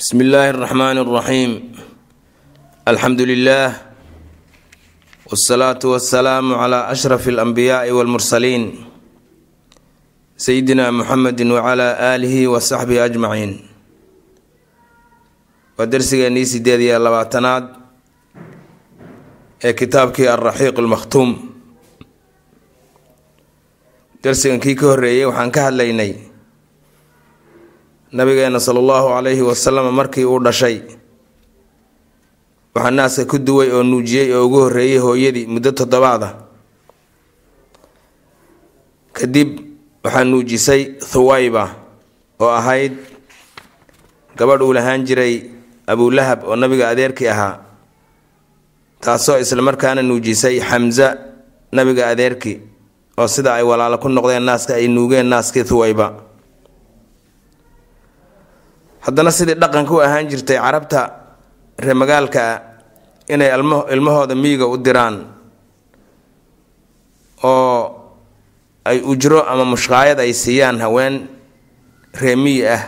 bsmi illaahi اraxmaan اraxiim alxamdu lilah wsalaatu wasalaamu cla ashraf اlanbiyaai walmursaliin sayidina muxamedi wcla aalihi wasaxbihi ajmaciin waa dersigeennii sideed iyo labaatanaad ee kitaabkii alraxiiq lmakhtuum dersigan kii ka horeeyey waxaan ka hadlaynay nabigeena sala allahu calayhi wasalam markii uu dhashay. Waxaa naaska ku duway oo nuujiyey oo ugu horreeyey hooyadii muddo toddobaad. Ah kadib waxaa nuujisay thuwayba oo ahayd gabadh uu lahaan jiray abulahab oo nabiga adeerkii ahaa. Taasoo isla markaana nuujisay xamza nabiga adeerkii oo sida ay walaalo ku noqdeen naaska ay nuugeen naaskii thuwayba haddana sidii dhaqanka u ahaan jirtay carabta reer magaalka inay ilmahooda miyiga u diraan oo ay ujro ama mushqaayad ay siiyaan haween ree miyi ah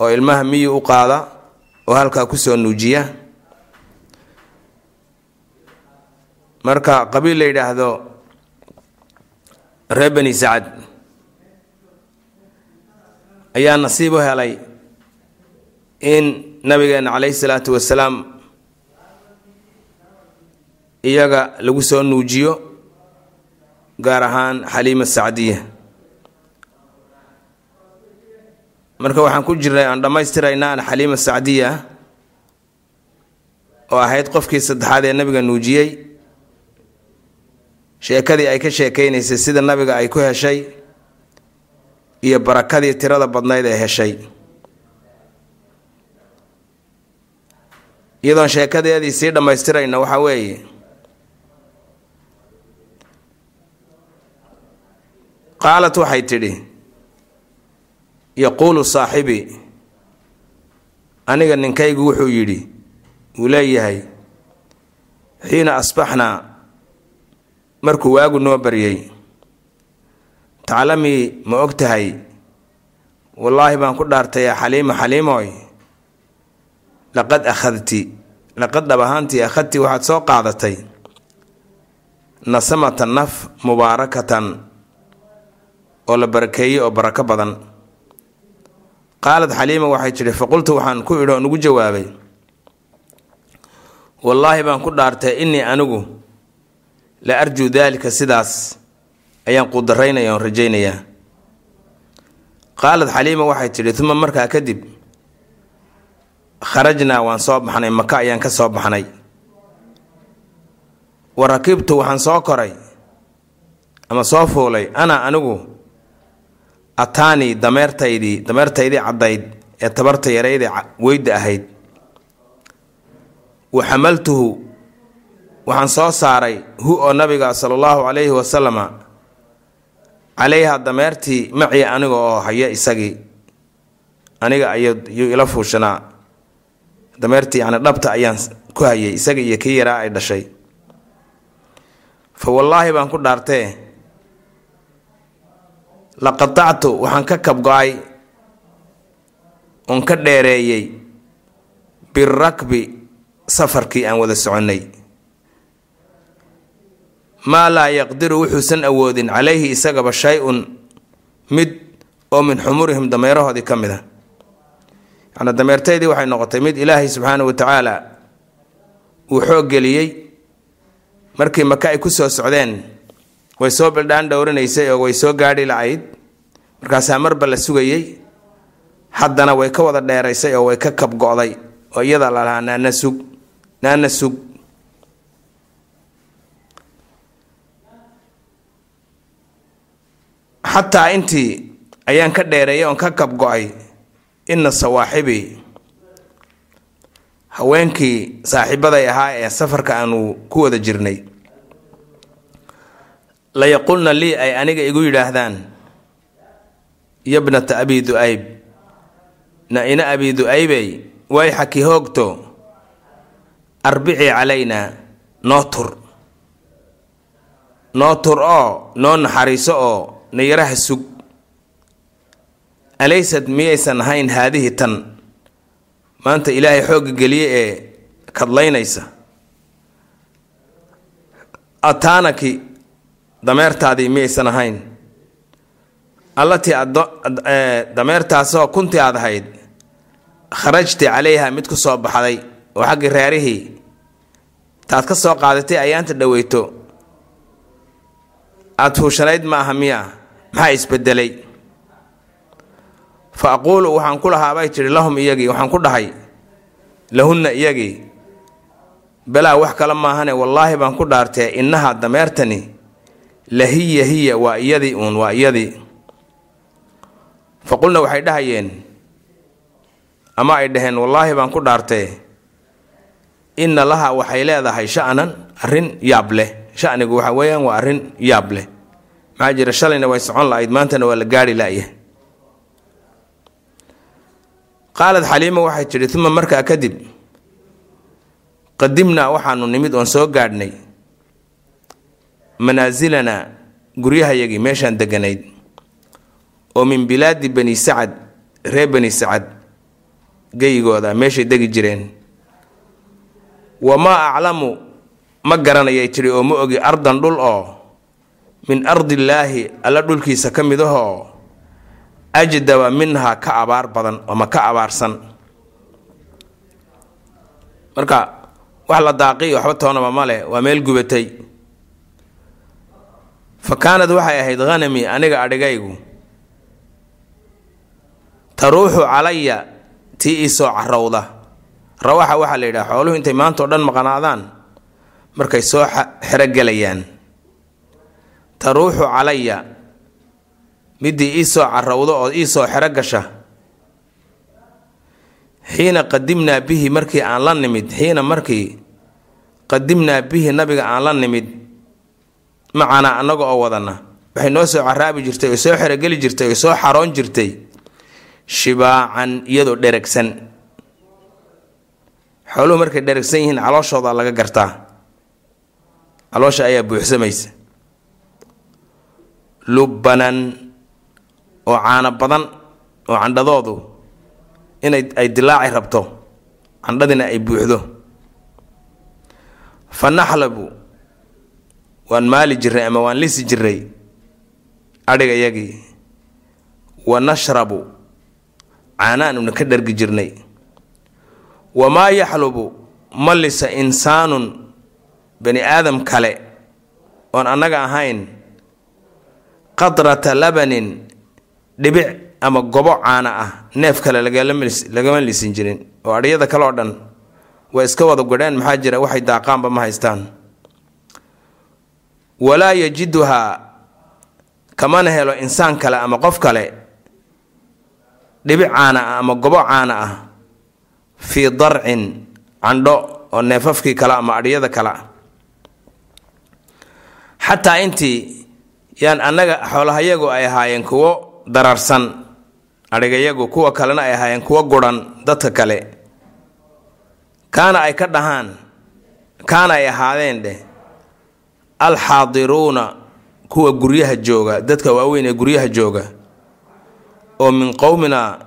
oo ilmaha miyi u qaada oo halkaa ku soo nuujiya. Marka qabiil la yidhaahdo reer bani sacad ayaa nasiib u helay in nabigeena caleyhi salaatu wasalaam iyaga lagu soo nuujiyo gaar ahaan xaliima sacdiya. Marka waxaan ku jirnay aan dhammaystiraynaan xaliima sacdiya oo ahayd qofkii saddexaad ee nabiga nuujiyey sheekadii ay ka sheekeynaysay sida nabiga ay ku heshay iyo barakadii tirada badnayd ee heshay. Iyadoon sheekadeedii sii dhammaystirayna waxaa weeye. Qaalat waxay tidhi yaquulu saaxibi aniga ninkaygu wuxuu yidhi uu leeyahay xiina asbaxnaa markuu waagu noo baryay taclamii ma og tahay wallaahi baan ku dhaartay yaa xaliima xaliimoy laqad akhadti laqad dhab ahaantii akhadti waxaad soo qaadatay nasamata naf mubaarakatan oo la barakeeyey oo barako badan. Qaalad xaliima waxay tidhi faqultu waxaan ku idhi oo nugu jawaabay wallaahi baan ku dhaartay innii anigu la arjuu daalika sidaas ayaan qudaraynaya oon rajaynayaa. Qaalad xaliima waxay tidhi uma markaa kadib kharajnaa waan soo baxnay maka ayaan ka soo baxnay. Wa rakibtu waxaan soo koray ama soo fuulay ana anigu ataanii dameertaydii dameertaydii caddayd ee tabarta yaraydee weyda ahayd. Wa xamaltuhu waxaan soo saaray hu oo nabiga sala allahu calayhi wasalama calayha dameertii macii aniga oo haya isagii aniga ayuu ila fuushanaa dameertii yani dhabta ayaan ku hayay isaga iyo kii yaraa ay dhashay. Fa wallaahi baan ku dhaartee la qatactu waxaan ka kabgo-ay oon ka dheereeyey birakbi safarkii aan wada soconnay maa laa yaqdiru wuxuusan awoodin calayhi isagaba shay-un mid oo min xumurihim dameerahoodii ka mid a yacni dameertaydii waxay noqotay mid ilaahay subxaanahu wa tacaala uu xoog geliyey. Markii maka ay ku soo socdeen way soo bildhaan dhowranaysay oo way soo gaadhi lacayd. Markaasaa marba la sugayey. Haddana way ka wada dheeraysay oo way ka kabgo-day. Oo iyada la lahaa naana sug naana sug xataa intii ayaan ka dheereeyay oon ka kabgo-ay inna sawaaxibi haweenkii saaxiibaday ahaa ee safarka aanu ku wada jirnay. Layaqulna lii ay aniga igu yidhaahdaan yabnata abi du-ayb na-ina abi du-aybey way xaki hoogto arbicii calaynaa noo tur. Noo tur oo noo naxariiso oo nayaraha sug. Alaysad miyaysan ahayn haadihi tan? Maanta ilaahay xoogga geliye ee kadlaynaysa. Ataanaki dameertaadii miyaysan ahayn. Allatii dameertaasoo kuntii aad ahayd kharajti calayha mid ku soo baxday oo xaggii reerihii taad ka soo qaadatay ayaanta dhaweyto aada huushanayd ma aha miya maxaa isbedelay? Fa aquulu waxaan ku lahaa bay tidhi lahum iyagii waxaan ku dhahay lahunna iyagii balaa wax kale maahane wallaahi baan ku dhaartee innahaa dameertani la hiya hiya waa iyadii uun waa iyadii fa qulna waxay dhahayeen ama ay dhaheen wallaahi baan ku dhaartee inna laha waxay leedahay sha'nan arrin yaab leh shanigu waxa weeyaan waa arrin yaab leh. Maxaa jira shalayna way socon la-ayd maantana waa la gaari la'ya qaalad xaliima waxay tidhi uma markaa kadib qadimnaa waxaanu nimid oon soo gaadhnay. Manaasilana guryahayagii meeshaan deganayd oo min bilaadi bani sacad reer bani sacad geyigooda meeshay degi jireen. Wamaa aclamu ma garanayay tidhi oo ma ogi ardan dhul oo min ardillaahi alla dhulkiisa ka mid ahoo ajdaba minhaa ka abaar badan ama ka abaarsan. Marka wax la daaqiy waxba toonaba ma leh waa meel gubatay. Fa kaanad waxay ahayd hanami aniga adhigaygu taruuxu calaya tii ii soo carowda. Rawaxa waxaa la yidhaha xooluhu intay maanta oo dhan maqnaadaan markay soo xerogelayaan taruuxu calaya midii ii soo carowda oo ii soo xero gasha xiina qadimnaa bihi markii aan la nimid xiina markii qadimnaa bihi nabiga aan la nimid macanaa annaga oo wadana waxay noo soo caraabi jirtay oo soo xerogeli jirtay oo soo xaroon jirtay. Shibaacan iyadoo dheragsan. Xooluhu markay dheragsan yihiin calooshooda laga gartaa caloosha ayaa buuxsamaysa. Lubbanan oo caano badan oo candhadoodu inay ay dilaaci rabto candhadina ay buuxdo. Fa naxlabu waan maali jirnay ama waan lisi jirnay adhigayagii wa nashrabu caanaanuna ka dhargi jirnay. Wamaa yaxlubu ma lisa insaanun bani aadam kale oon annaga ahayn qadrata labanin dhibic ama gobo caana ah neef kale lagama lisin jirin oo adhyada kale oo dhan waa iska wada godheen maxaa jira waxay daaqaanba ma haystaan. Walaa yajiduhaa kamana helo insaan kale ama qof kale dhibic caana ah ama gobo caana ah fii darcin candho oo neefafkii kale ama adhyada kale ah xataa intii yaan annaga xoolahayagu ay ahaayeen kuwo dararsan. Adhigayagu kuwa kalena ay ahaayeen kuwo guran dadka kale. Kaana ay ka dhahaan kaana ay ahaadeen dheh alxaadiruuna kuwa guryaha jooga dadka waaweyn ee guryaha jooga. Oo min qowmina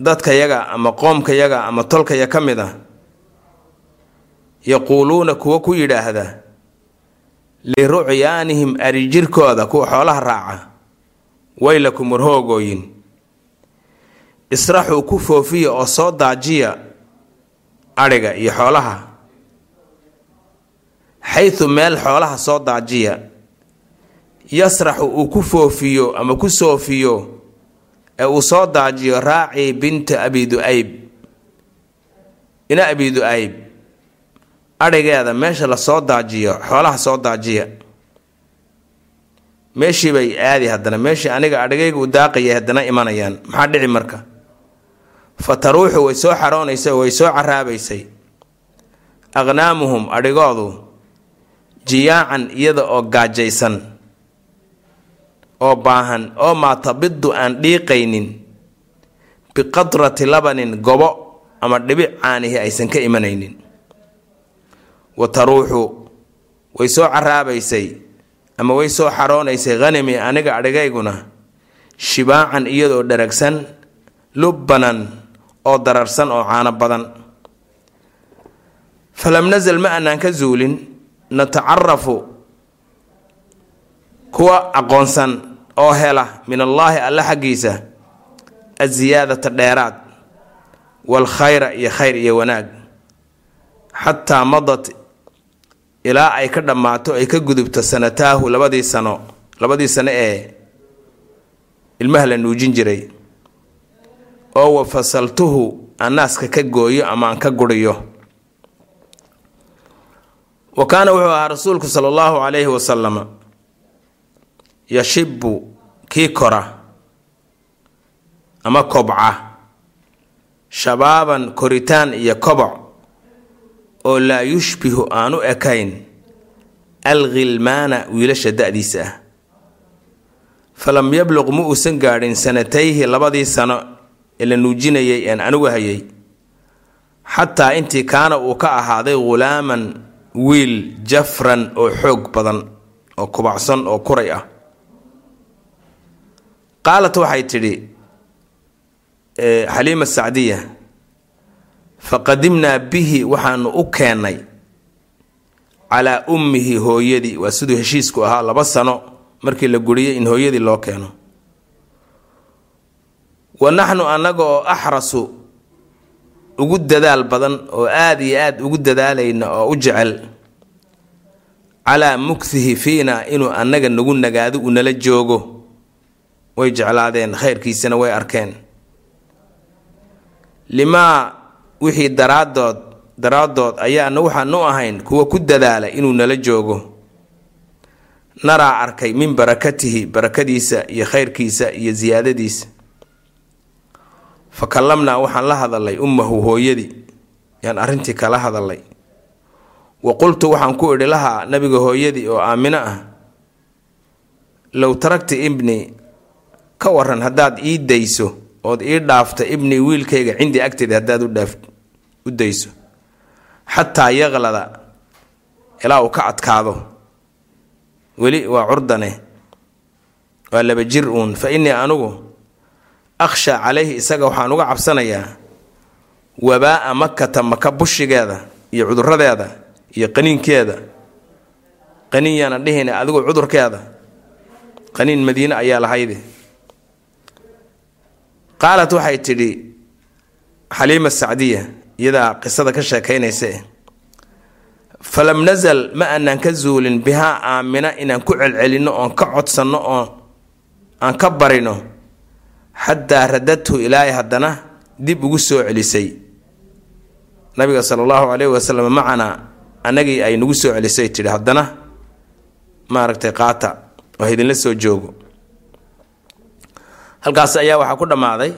dadkayaga ama qoomkayaga ama tolkaya ka mid a yaquuluuna kuwa ku yidhaahda lirucyaanihim arijirkooda kuwa xoolaha raaca. Waylakum warhoogooyin. Israxuu ku foofiya oo soo daajiya adhiga iyo xoolaha. Xaytu meel xoolaha soo daajiya. Yasraxu uu ku foofiyo ama ku soofiyo ee uu soo daajiyo raaci binta abi du-ayb. Ina abi du-ayb adhigeeda meesha la soo daajiyo xoolaha soo daajiya. Meeshii bay aadi haddana meeshii aniga adhigayga u daaqayay haddana imanayaan. Maxaa dhici marka? Fa taruuxu way soo xaroonaysay way soo caraabaysay aqnaamuhum adhigoodu jiyaacan iyada oo gaajaysan oo baahan oo maatabiddu aan dhiiqaynin biqadrati labanin gobo ama dhibic caanihi aysan ka imanaynin wa taruuxu way soo caraabaysay ama way soo xaroonaysay hanami aniga adhigayguna shibaacan iyadoo dharagsan lubbanan oo dararsan oo caano badan. Falam nasal ma aanaan ka zuulin natacarafu kuwa aqoonsan oo hela min allaahi alle xaggiisa asiyaadata dheeraad waalkhayra iyo khayr iyo wanaag. Xataa madat ilaa ay ka dhammaato ay ka gudubto sanataahu labadii sano labadii sano ee ilmaha la nuujin jiray oo wa fasaltuhu anaaska ka gooyo ama aan ka guriyo. Wa kaana wuxuu ahaa rasuulku sala allahu calayhi wasalama yashibu kii kora ama kobca shabaaban koritaan iyo koboc oo laa yushbihu aan u ekayn alkhilmaana wiilasha da-diisa ah. Falam yabluq ma uusan gaadhin sanatayhi labadii sano ee la nuujinayay een anigu hayay. Xataa intii kaana uu ka ahaaday ghulaaman wiil jafran oo xoog badan oo kubacsan oo kuray ah. Qaalat waxay tidhi xaliima sacdiya faqadimnaa bihi waxaanu u keennay calaa ummihi hooyadii. Waa siduu heshiisku ahaa laba sano markii la guriyay in hooyadii loo keeno. Wa naxnu annaga oo axrasu ugu dadaal badan oo aada iyo aada ugu dadaalayna oo u jecel calaa mukhihi fiina inuu annaga nagu nagaado uu nala joogo. Way jeclaadeen khayrkiisana way arkeen. Limaa wixii daraadood daraaddood ayaana waxaanu ahayn kuwa ku dadaala inuu nala joogo. Naraa arkay min barakatihi barakadiisa iyo khayrkiisa iyo siyaadadiisa fa kallamnaa waxaan la hadalay ummahu hooyadii yaan arrintii kala hadalay wa qultu waxaan ku idhi lahaa nabiga hooyadii oo aamino ah low taragta ibnii ka waran haddaad ii dayso ood ii dhaafta ibnii wiilkayga cindii agteeda haddaad udhaaf u dayso. Xataa yaqlada ilaa uu ka adkaado. Weli waa curdane waa laba jir uun. Fa innii anugu akhsha calayhi isaga waxaan uga cabsanayaa wabaa'a makata maka bushigeeda iyo cuduradeeda iyo qaniinkeeda. Qaniin yaana dhihina adigu cudurkeeda. Qaniin madiine ayaa lahayde. Qaalat waxay tidhi xaliima sacdiya iyadaa qisada ka sheekaynaysa falam nasal ma aanaan ka zuulin bihaa aamina inaan ku celcelinno oon ka codsanno oo aan ka barino. Xataa radadhu ilaahay haddana dib ugu soo celisay. Nabiga sala allahu caleyhi wasalam macanaa annagii ay nagu soo celisay tidhi haddana maaragtay qaata oo idinla soo joogo. Halkaas ayaa waxaa ku dhammaaday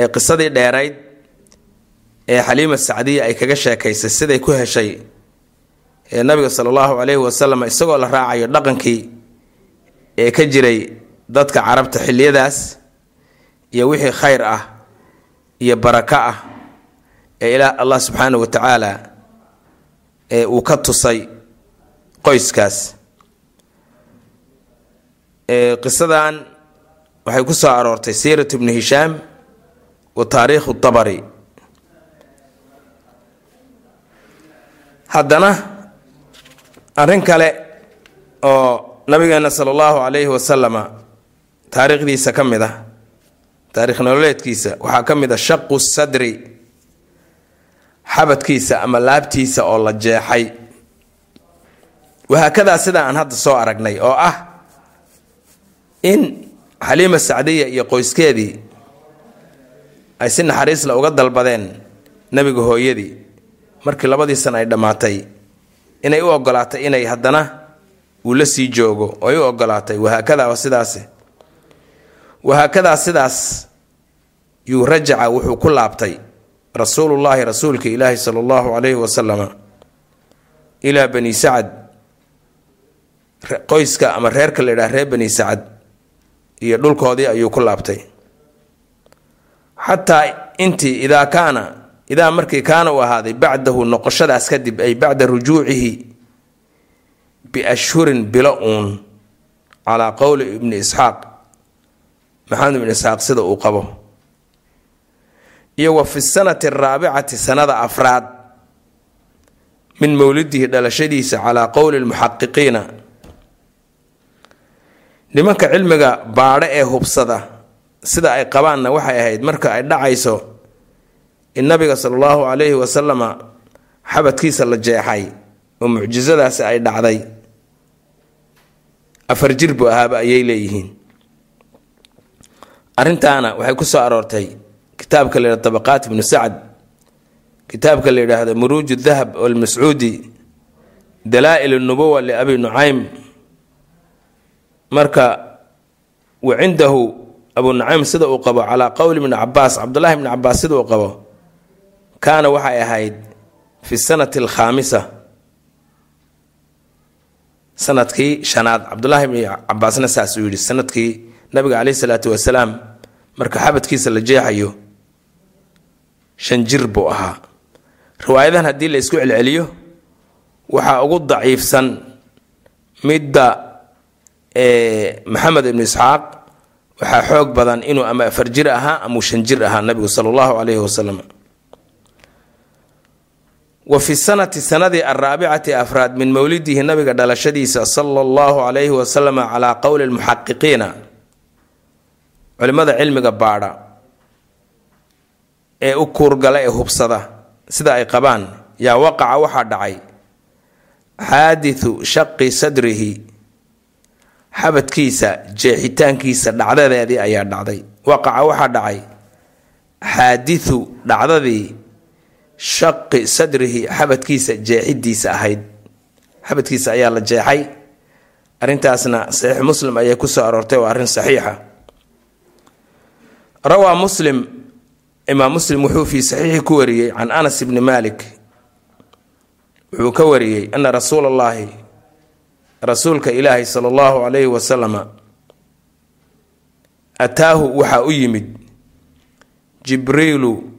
ee qisadii dheerayd ee xaliima sacdiya ay kaga sheekaysay siday ku heshay ee nabiga sala allahu caleyhi wasalam isagoo la raacayo dhaqankii ee ka jiray dadka carabta xilliyadaas iyo wixii khayr ah iyo barako ah ee ilaa allah subxaana wa tacaala ee uu ka tusay qoyskaas. Qisadan waxay ku soo aroortay siirat ibnu hishaam wa taariikhu tabari haddana arrin kale oo nabigeena sala allahu calayhi wasalama taariikhdiisa ka mid ah taarikh nololeedkiisa waxaa ka mid a shaqu sadri xabadkiisa ama laabtiisa oo la jeexay. Wahaakadaa sida aan hadda soo aragnay oo ah in xaliima sacdiya iyo qoyskeedii ay si naxariisla uga dalbadeen nebiga hooyadii markii labadii sana ay dhammaatay inay u ogolaatay inay haddana uu la sii joogo oo ay u ogolaatay wahaakadaa waa sidaas wahaakadaa sidaas yuu rajaca wuxuu ku laabtay rasuulullaahi rasuulka ilaahi sala allahu calayhi wasalama ilaa bani sacad qoyska ama reerka la yidhaha reer bani sacad iyo dhulkoodii ayuu ku laabtay. Xataa intii idaa kaana idaa markii kaana uu ahaaday bacdahu noqoshadaas kadib ay bacda rujuucihi biashhurin bilo uun calaa qowli ibni isxaaq. Maxamed ibn isxaaq sida uu qabo. Iyo wa fi sanati araabicati sanada afraad min mowlidihi dhalashadiisa calaa qowli lmuxaqiqiina nimanka cilmiga baadho ee hubsada sida ay qabaanna waxay ahayd marka ay dhacayso in nabiga sala allahu calayhi wasalama xabadkiisa la jeexay oo mucjisadaasi ay dhacday. Afar jir buu ahaaba ayay leeyihiin. Arrintaana waxay ku soo aroortay kitaabka la yidhahdo tabaqaat ibnu sacd kitaabka la yidhaahdo muruuj dahab almascuudi dalaa-il nubuwa liabi nucaym marka wa cindahu abu nucaym sida uu qabo calaa qowli bni cabaas cabdullahi bni cabaas sida uu qabo kaana waxay ahayd fi sanati alkhaamisa sannadkii shanaad. Cabdullaahi bni cabaasna saas uu yidhi sannadkii nabiga caleyhi salaatu wasalaam marka xabadkiisa la jeexayo shan jir buu ahaa. Riwaayadan haddii la isku celceliyo waxaa ugu daciifsan midda maxamed ibnu isxaaq waxaa xoog badan inuu ama afar jir ahaa amau shan jir ahaa nabigu sala allahu calayhi wasalam wa fi sanati sanadii araabicati afraad min mowlidihi nabiga dhalashadiisa sala allahu calayhi wasalam calaa qowli lmuxaqiqiina culimada cilmiga baadha ee u kuurgala ee hubsada sida ay qabaan yaa waqaca waxaa dhacay xaadithu shaqi sadrihi. Xabadkiisa jeexitaankiisa dhacdadeedii ayaa dhacday. Waqaca waxaa dhacay xaadithu dhacdadii shaqi sadrihi xabadkiisa jeexidiisa ahayd. Xabadkiisa ayaa la jeexay arrintaasna saxiix muslim ayay ku soo aroortay waa arrin saxiixa. Rawaa muslim imaam muslim wuxuu fii saxiixi ku wariyey can anas ibni malik wuxuu ka wariyey ana rasuula allahi rasuulka ilaahi sala allahu calayhi wasalama ataahu waxaa u yimid jibriilu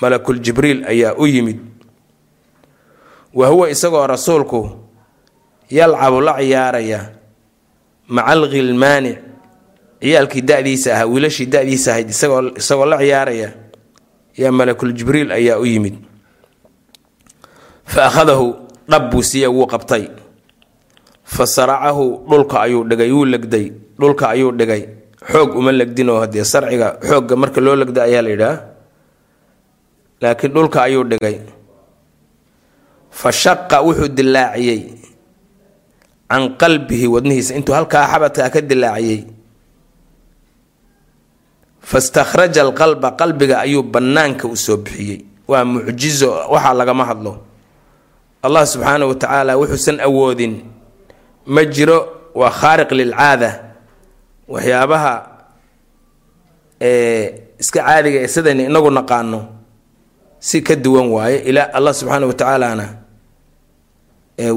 malakul jibriil ayaa u yimid. Wa huwa isagoo rasuulku yalcabu la ciyaaraya maca alkhilmaani ciyaalkii da-diisa ahaa wiilashii da-diisa ahayd isagoo la ciyaaraya yaa malakul jibriil ayaa u yimid. Fa akhadahu dhab buu siiya wuu qabtay. Fa saracahu dhulka ayuu dhigay wuu legday dhulka ayuu dhigay. Xoog uma legdinoo hadee sarciga xoogga marka loo legda ayaa la yidhaah laakiin dhulka ayuu dhigay. Fa shaqa wuxuu dilaaciyey can qalbihi wadnihiisa. Intuu halkaa xabadkaa ka dilaaciyey fastakhraja alqalba qalbiga ayuu bannaanka u soo bixiyey. Waa mucjizo waxaa lagama hadlo. Allah subxaana wa tacaala wuxuusan awoodin. Ma jiro waa khaariq lilcaada. Waxyaabaha iska caadiga ee sidayna inagu naqaano si ka duwan waaye ilaa allah subxaana wa tacaalana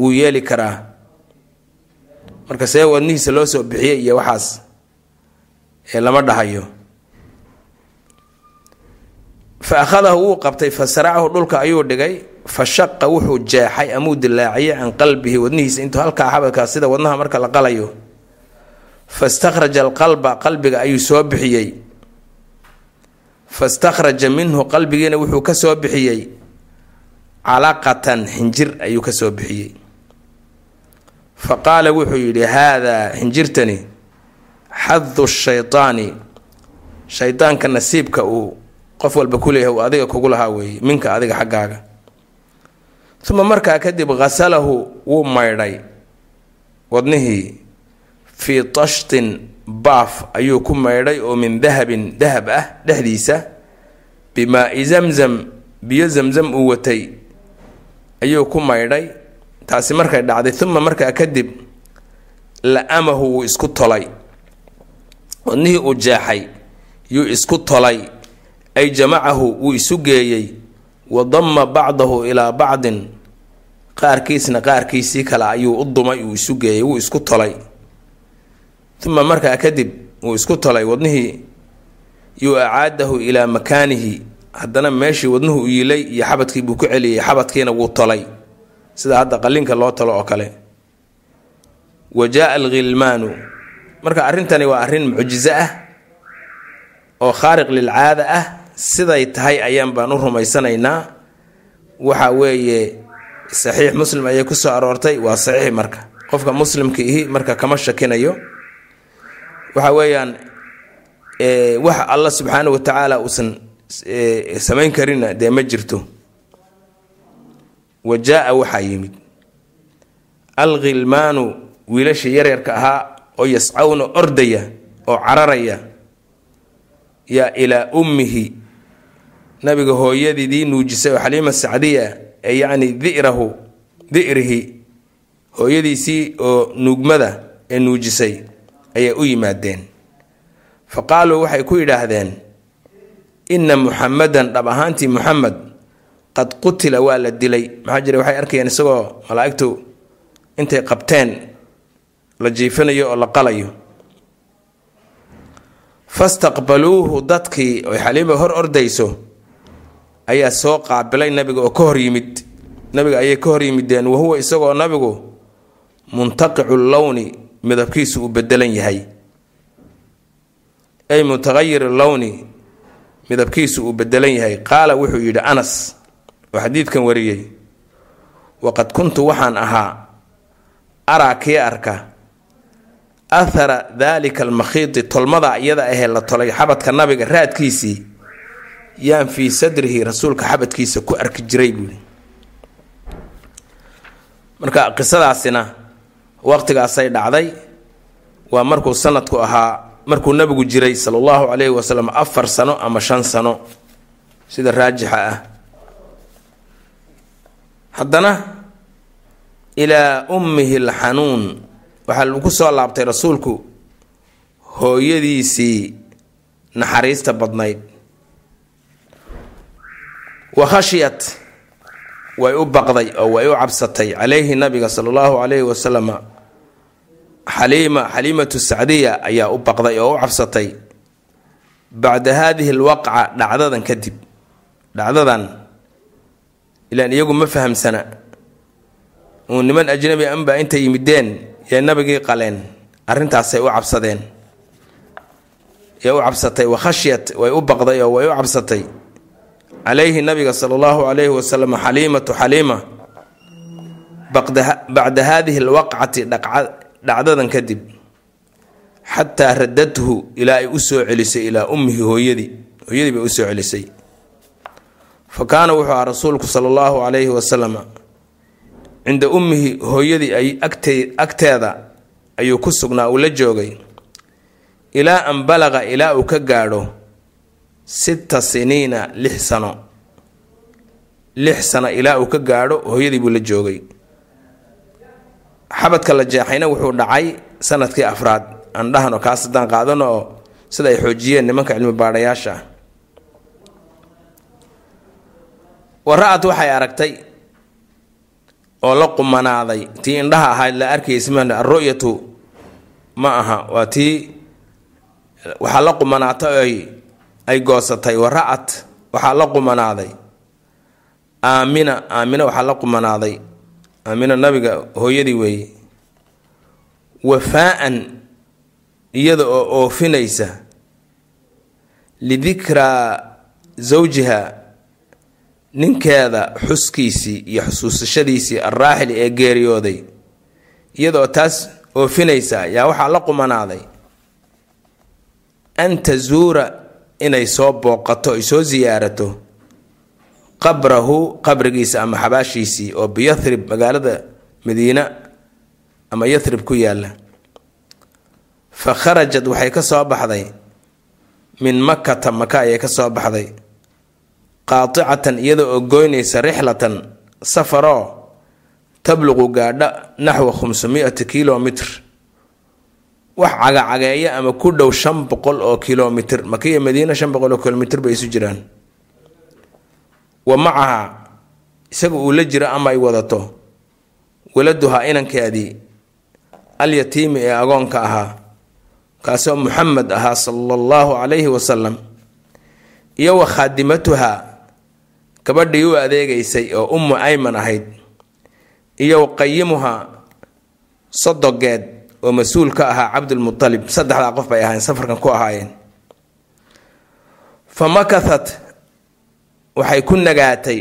wuu yeeli karaa. Marka see wadnihiisa loo soo bixiyey iyo waxaas lama dhahayo. Fa akhadahu wuu qabtay fa saracahu dhulka ayuu dhigay fa shaqa wuxuu jeexay amuu dilaaciyey can qalbihi wadnihiisa intuu halkaa xabadkaa sida wadnaha marka la qalayo. Fastakhraja alqalba qalbiga ayuu soo bixiyey fastakhraja minhu qalbigiina wuxuu ka soo bixiyey calaqatan xinjir ayuu ka soo bixiyey. Fa qaala wuxuu yidhi haadaa xinjirtani xadu shaytaani shaydaanka nasiibka uu qof walba ku leeyahay uu adiga kugu lahaa weeye minka adiga xaggaaga. Uma markaa kadib ghasalahu wuu maydhay wadnihii fii tashtin baaf ayuu ku maydhay oo min dahabin dahab ah dhexdiisa. Bimaa-i zamzam biyo zamzam uu watay ayuu ku maydhay. Taasi markay dhacday uma markaa kadib la-amahu wuu isku tolay. Wadnihii uu jeexay yuu isku tolay. Ay jamacahu wuu isu geeyey. Wa damma bacdahu ilaa bacdin. Qaarkiisna qaarkiisii kale ayuu u dumay uu isu geeyey wuu isku tolay uma markaa kadib wuu isku tolay wadnihii yuu acaadahu ilaa makaanihi. Haddana meeshii wadnuhu u yilay iyo xabadkii buu ku celiyey xabadkiina wuu tolay sida hadda qalinka loo talo oo kale. Wa jaa alghilmaanu. Marka arrintani waa arrin mucjiso ah oo khaariq lilcaada ah. Siday tahay ayaan baan u rumaysanaynaa. Waxa weeye saxiix muslim ayay ku soo aroortay. Waa saxiix marka. Qofka muslimka ihi marka kama shakinayo waxa weeyaan wax alla subxaana wa tacaala uusan samayn karinna dee ma jirto. Wa jaa-a waxaa yimid alkhilmaanu wiilasha yaryarka ahaa oo yascawna ordaya oo cararaya yaa ilaa ummihi nabiga hooyadiidii nuujisay oo xaliima sacdiya ee yacni dirahu dirihi hooyadiisii oo nuugmada ee nuujisay ayay u yimaadeen. Fa qaaluu waxay ku yidhaahdeen inna muxamadan dhab ahaantii muxamed qad qutila waa la dilay. Maxaa jira waxay arkayeen isagoo malaa'igtu intay qabteen la jiifinayo oo la qalayo. Fastaqbaluuhu dadkii oy xaliima hor ordayso ayaa soo qaabilay nabiga oo ka hor yimid. Nabiga ayay ka hor yimideen wahuwa isagoo nabigu muntaqicu lowni midabkiisu uu bedelan yahay. Ay mutaqayir lowni midabkiisu uu bedelan yahay. Qaala wuxuu yidhi anas oo xadiidkan wariyey waqad kuntu waxaan ahaa araa kii arka? Athara daalika almakhiidi tolmada iyada ahee la tolay xabadka nabiga raadkiisii yaan fii sadrihi rasuulka xabadkiisa ku arki jiray buuli marka qisadaasina waqtigaasay dhacday waa markuu sanadku ahaa markuu nabigu jiray sala allahu calayhi wasalam afar sano ama shan sano. Sida raajixa ah. Haddana ilaa ummihi alxanuun waxaa lagu soo laabtay rasuulku hooyadiisii naxariista badnayd. Wa khashiyat way u baqday oo way u cabsatay calayhi nabiga sala allahu calayhi wasalam xaliima xaliimatu sacdiya ayaa u baqday oo u cabsatay. Bacda haadihi alwaqca dhacdadan kadib dhacdadan ilaan iyagu ma fahamsana. Uu niman ajnabi anbaa intay yimideen yay nabigii qaleen arrintaasay u cabsadeen. Yay u cabsatay wa khashyat way u baqday oo way u cabsatay calayhi nabiga sala allahu calayhi wasalam xaliimatu xaliima bacda haadihi alwaqcati dhacdadan kadib xataa radadhu ilaa ay u soo celisay ilaa ummihi hooyadii hooyadii bay u soo celisay fa kaana wuxuu ahaa rasuulku sala allahu calayhi wasalam cinda ummihi hooyadii ay agteeda ayuu ku sugnaa uu la joogay ilaa an balaqa ilaa uu ka gaadho sita siniina lix sano. Lix sano ilaa uu ka gaadho hooyadii buu la joogay. Xabadka la jeexayna wuxuu dhacay sannadkii afraad. Aan dhahno kaas haddaan qaadano oo sida ay xoojiyeen nimanka cilmi baadhayaasha ah wara-ad waxay aragtay oo la qumanaaday. Tii indhaha ahayd la arkaysa ma alru'yatu ma aha. Waa tii waxaa la qumanaatay ay ay goosatay wara-at waxaa la qumanaaday. Aamina aamina waxaa la qumanaaday. Aamina nabiga hooyadii weeye. Wafaa-an iyada oo oofinaysa. Lidikraa zawjiha ninkeeda xuskiisii iyo xusuusashadiisii alraaxili ee geeriyooday. Iyadaoo taas oofinaysa yaa waxaa la qumanaaday. An tazuura inay soo booqato ay soo siyaarato qabrahu qabrigiisa ama xabaashiisii oo biyathrib magaalada madiina ama yathrib ku yaalla fa kharajad waxay ka soo baxday. Min makata maka ayay ka soo baxday. Qaaticatan iyada oo goynaysa rixlatan safaroo tabluqu gaadha naxwa khamsumiati kilomitr wax cagacageeya ama ku dhow shan boqol oo kilomitr makiya madiina shan boqol oo kilomitr bay isu jiraan. Wa macaha isaga uu la jiro ama ay wadato waladuhaa inankeedii alyatiimi ee agoonka ahaa kaasoo muxamed ahaa sala allahu calayhi wasalam iyo wa khaadimatuha gabadhii u adeegaysay oo ummu ayman ahayd iyo qayimuha sodogeed oo mas'uul ka ahaa cabdulmutalib saddexdaa qof bay ahaayeen safarkan ku ahaayeen. Fa makathat waxay ku nagaatay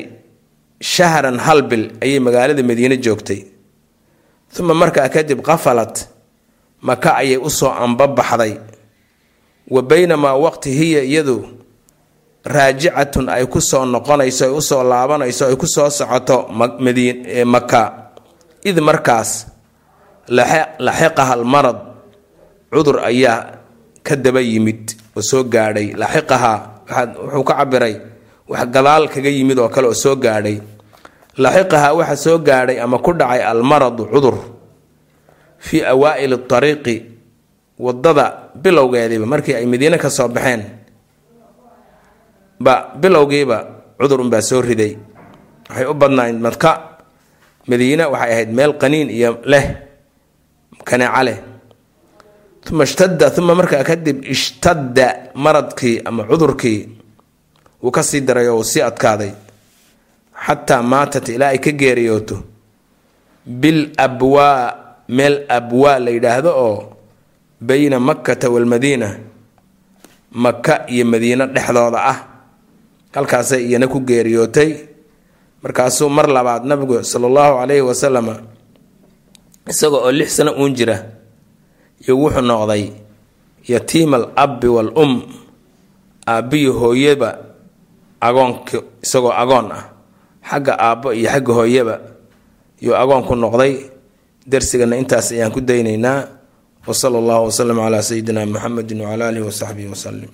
shahran hal bil ayay magaalada madiine joogtay. Uma markaa kadib qafalat maka ayay u soo ambabaxday. Wa baynamaa waqti hiya iyadu raajicatun ay ku soo noqonayso ay u soo laabanayso ay ku soo socoto maka id markaas laxiqaha almarad cudur ayaa ka daba yimid oo soo gaadhay. Laxiqahaa wuxuu ka cabiray wax gadaal kaga yimid oo kale oo soo gaadhay. Laxiqahaa waxa soo gaadhay ama ku dhacay almaradu cudur. Fii awaa'ili ariiqi waddada bilowgeediiba markii ay madiine ka soo baxeen ba bilowgiiba cudur unbaa soo riday. Waxay u badnayd madka. Madiine waxay ahayd meel qaniin iyo leh kaneeca leh. Uma ishtada uma markaa kadib ishtadda maradkii ama cudurkii wuu ka sii daray oo uu sii adkaaday. Xataa maatat ilaa ay ka geeriyooto. Bil abwaa meel abwaa la yidhaahdo oo bayna makkata waalmadiina maka iyo madiino dhexdooda ah. Halkaasay iyana ku geeriyootay. Markaasuu mar labaad nabigu sala allahu calayhi wasalama isaga oo lix sano uun jira iyo wuxuu noqday yatiima al abbi wal um aabbiyo hooyaba agoonka isagoo agoon ah xagga aabbo iyo xagga hooyaba yuu agoon ku noqday darsigana intaas ayaan ku daynaynaa wa sala allahu wasalam calaa sayidina muxamedin wacala aalihi wasaxbihi wasalim